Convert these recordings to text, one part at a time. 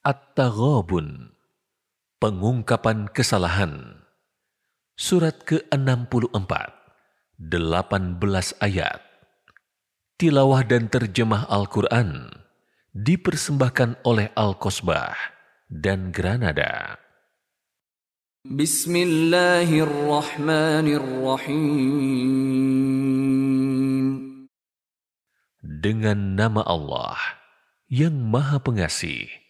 At-Taghabun Pengungkapan Kesalahan Surat ke-64 18 ayat Tilawah dan terjemah Al-Quran dipersembahkan oleh Al-Kosbah dan Granada. Bismillahirrahmanirrahim. Dengan nama Allah yang Maha Pengasih,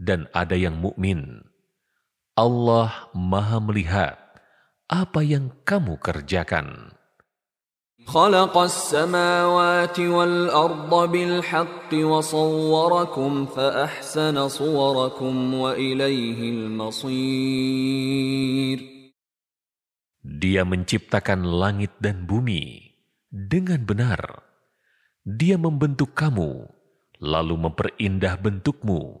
dan ada yang mukmin. Allah Maha Melihat apa yang kamu kerjakan. خلق السماوات والأرض بالحق وصوركم فأحسن صوركم وإليه المصير Dia menciptakan langit dan bumi dengan benar. Dia membentuk kamu, lalu memperindah bentukmu,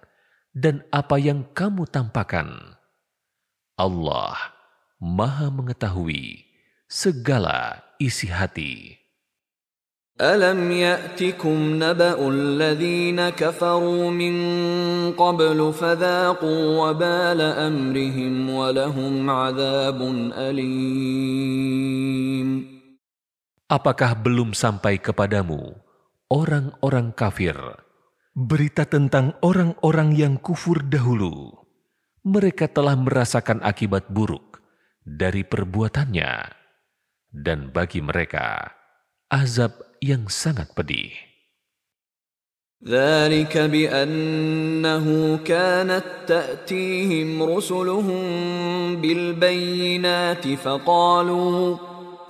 dan apa yang kamu tampakkan. Allah Maha Mengetahui segala isi hati. ألم يأتكم نبأ الذين كفروا من قبل فذاقوا وبال أمرهم ولهم عذاب أليم Apakah belum sampai kepadamu orang-orang kafir berita tentang orang-orang yang kufur dahulu? Mereka telah merasakan akibat buruk dari perbuatannya, dan bagi mereka azab yang sangat pedih. ذلك بأنه كانت تأتيهم رسلهم بالبينات فقالوا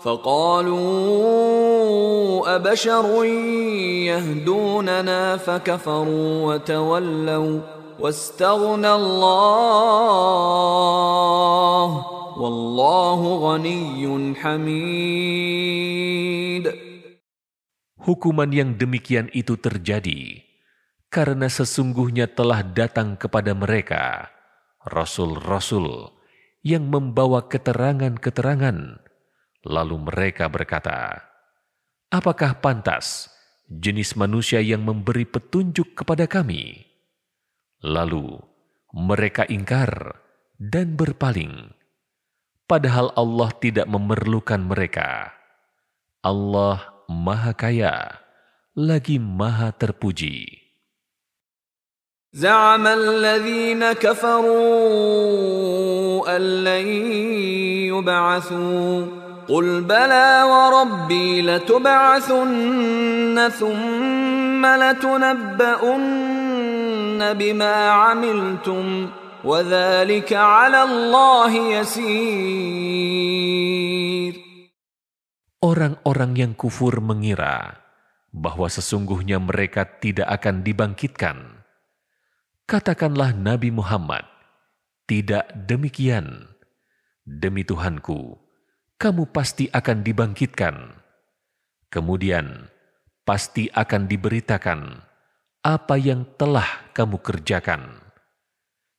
فقالوا أبشر يهدوننا فكفروا وتولوا واستغنى الله والله غني حميد Hukuman yang demikian itu terjadi karena sesungguhnya telah datang kepada mereka rasul-rasul yang membawa keterangan-keterangan. Lalu mereka berkata, "Apakah pantas jenis manusia yang memberi petunjuk kepada kami?" Lalu mereka ingkar dan berpaling, padahal Allah tidak memerlukan mereka. Allah Maha Kaya, lagi Maha Terpuji. زعم الذين كفروا أن لن يبعثوا قل بلى وربي لتبعثن ثم لتنبؤن بما عملتم وذلك على الله يسير Orang-orang yang kufur mengira bahwa sesungguhnya mereka tidak akan dibangkitkan. Katakanlah Nabi Muhammad, tidak demikian. Demi Tuhanku, kamu pasti akan dibangkitkan. Kemudian, pasti akan diberitakan apa yang telah kamu kerjakan.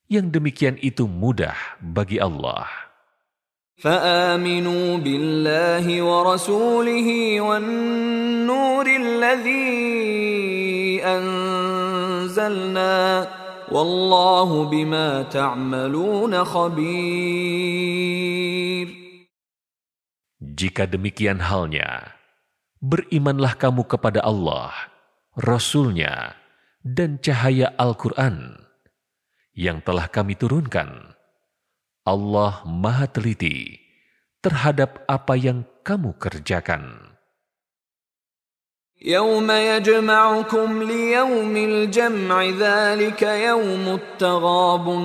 Yang demikian itu mudah bagi Allah. فآمنوا بالله ورسوله والنور الذي أنزلنا والله بما تعملون خبير Jika demikian halnya, berimanlah kamu kepada Allah, Rasulnya, dan cahaya Al-Quran yang telah kami turunkan. Allah maha teliti terhadap apa yang kamu kerjakan. يوم يجمعكم ليوم الجمع ذلك يوم التغابن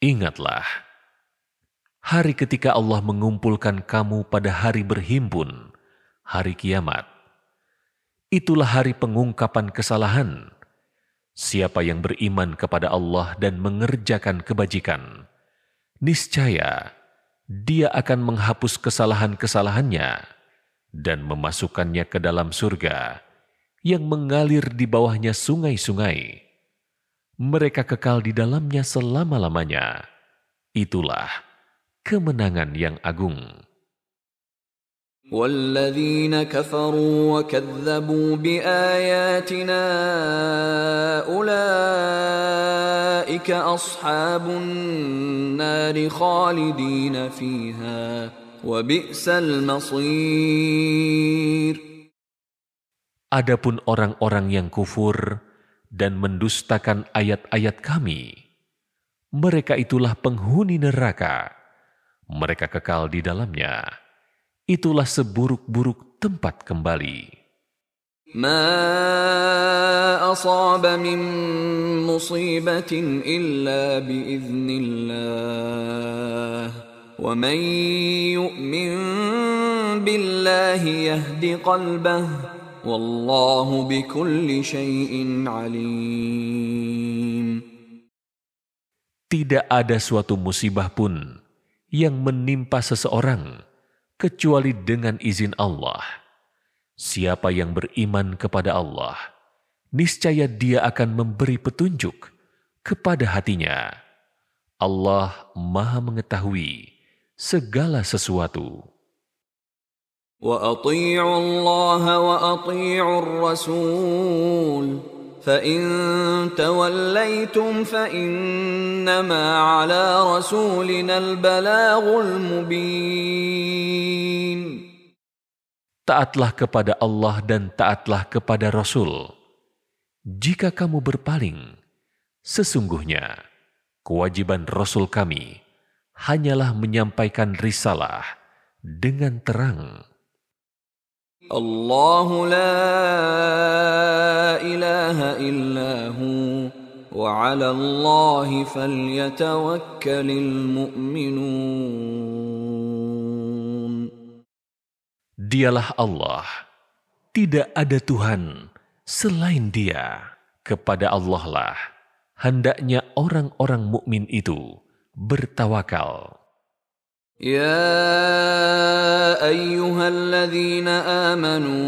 Ingatlah, hari ketika Allah mengumpulkan kamu pada hari berhimpun, hari kiamat. Itulah hari pengungkapan kesalahan. Siapa yang beriman kepada Allah dan mengerjakan kebajikan, niscaya dia akan menghapus kesalahan-kesalahannya dan memasukkannya ke dalam surga yang mengalir di bawahnya sungai-sungai. Mereka kekal di dalamnya selama-lamanya. Itulah kemenangan yang agung. والذين كفروا وكذبوا باياتنا اولئك اصحاب النار خالدين فيها وبئس المصير Adapun orang-orang yang kufur dan mendustakan ayat-ayat kami, mereka itulah penghuni neraka. Mereka kekal di dalamnya itulah seburuk-buruk tempat kembali. ما أصاب من مصيبة إلا بإذن الله ومن يؤمن بالله يهد قلبه Wallahu bikulli shay'in alim. Tidak ada suatu musibah pun yang menimpa seseorang kecuali dengan izin Allah. Siapa yang beriman kepada Allah, niscaya dia akan memberi petunjuk kepada hatinya. Allah Maha Mengetahui segala sesuatu. وأطيعوا الله وأطيعوا الرسول فإن توليتم فإنما على رسولنا البلاغ المبين Taatlah kepada Allah dan taatlah kepada Rasul. Jika kamu berpaling, sesungguhnya kewajiban Rasul kami hanyalah menyampaikan risalah dengan terang. الله لا إله إلا هو وعلى الله فليتوكل المؤمنون Dialah Allah, tidak ada Tuhan selain Dia. Kepada Allah lah hendaknya orang-orang mukmin itu bertawakal. يا أيها الذين آمنوا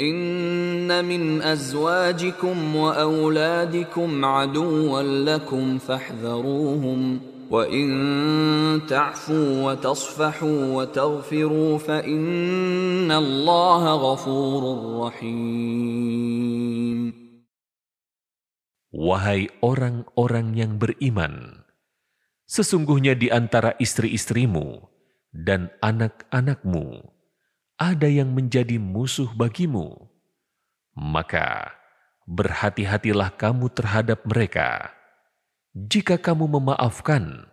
إن من أزواجكم وأولادكم عدوا لكم فاحذروهم وإن تعفوا وتصفحوا وتغفروا فإن الله غفور رحيم. Wahai orang-orang yang beriman, Sesungguhnya di antara istri-istrimu dan anak-anakmu ada yang menjadi musuh bagimu. Maka berhati-hatilah kamu terhadap mereka. Jika kamu memaafkan,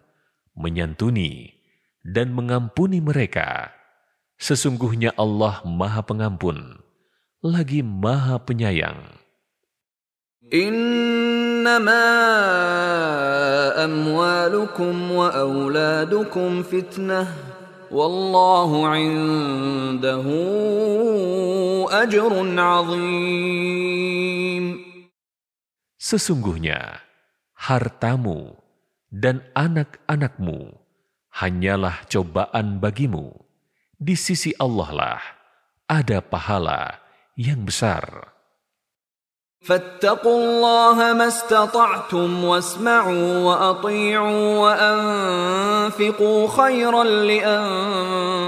menyantuni, dan mengampuni mereka, sesungguhnya Allah Maha Pengampun, lagi Maha Penyayang. إنما أموالكم وأولادكم فتنة والله عنده أجر عظيم Sesungguhnya hartamu dan anak-anakmu hanyalah cobaan bagimu. Di sisi Allah lah ada pahala yang besar. فاتقوا الله ما استطعتم واسمعوا وأطيعوا وأنفقوا خيرا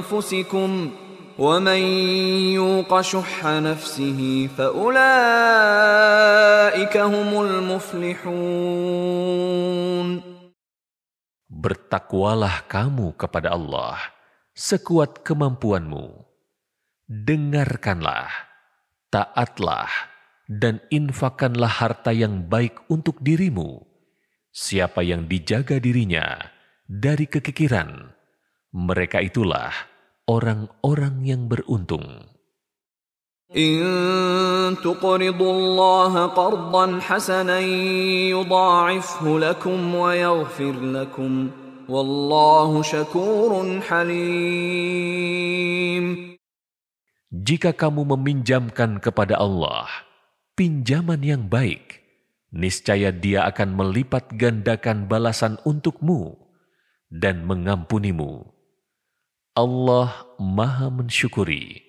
لأنفسكم ومن يوق شح نفسه فأولئك هم المفلحون Bertakwalah kamu kepada Allah sekuat kemampuanmu. Dengarkanlah, taatlah, dan infakkanlah harta yang baik untuk dirimu. Siapa yang dijaga dirinya dari kekikiran, mereka itulah orang-orang yang beruntung. إن تقرضوا الله قرضا حسنا يضاعفه لكم ويغفر لكم والله شكور حليم Jika kamu meminjamkan kepada Allah pinjaman yang baik, niscaya dia akan melipat gandakan balasan untukmu dan mengampunimu. Allah maha mensyukuri,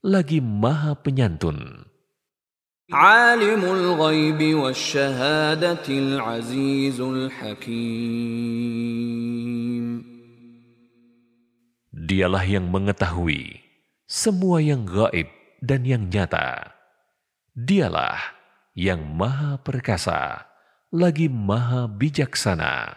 lagi maha penyantun. Alimul ghaibi wasyahadatil azizul hakim. Dialah yang mengetahui semua yang gaib dan yang nyata. Dialah yang maha perkasa, lagi maha bijaksana.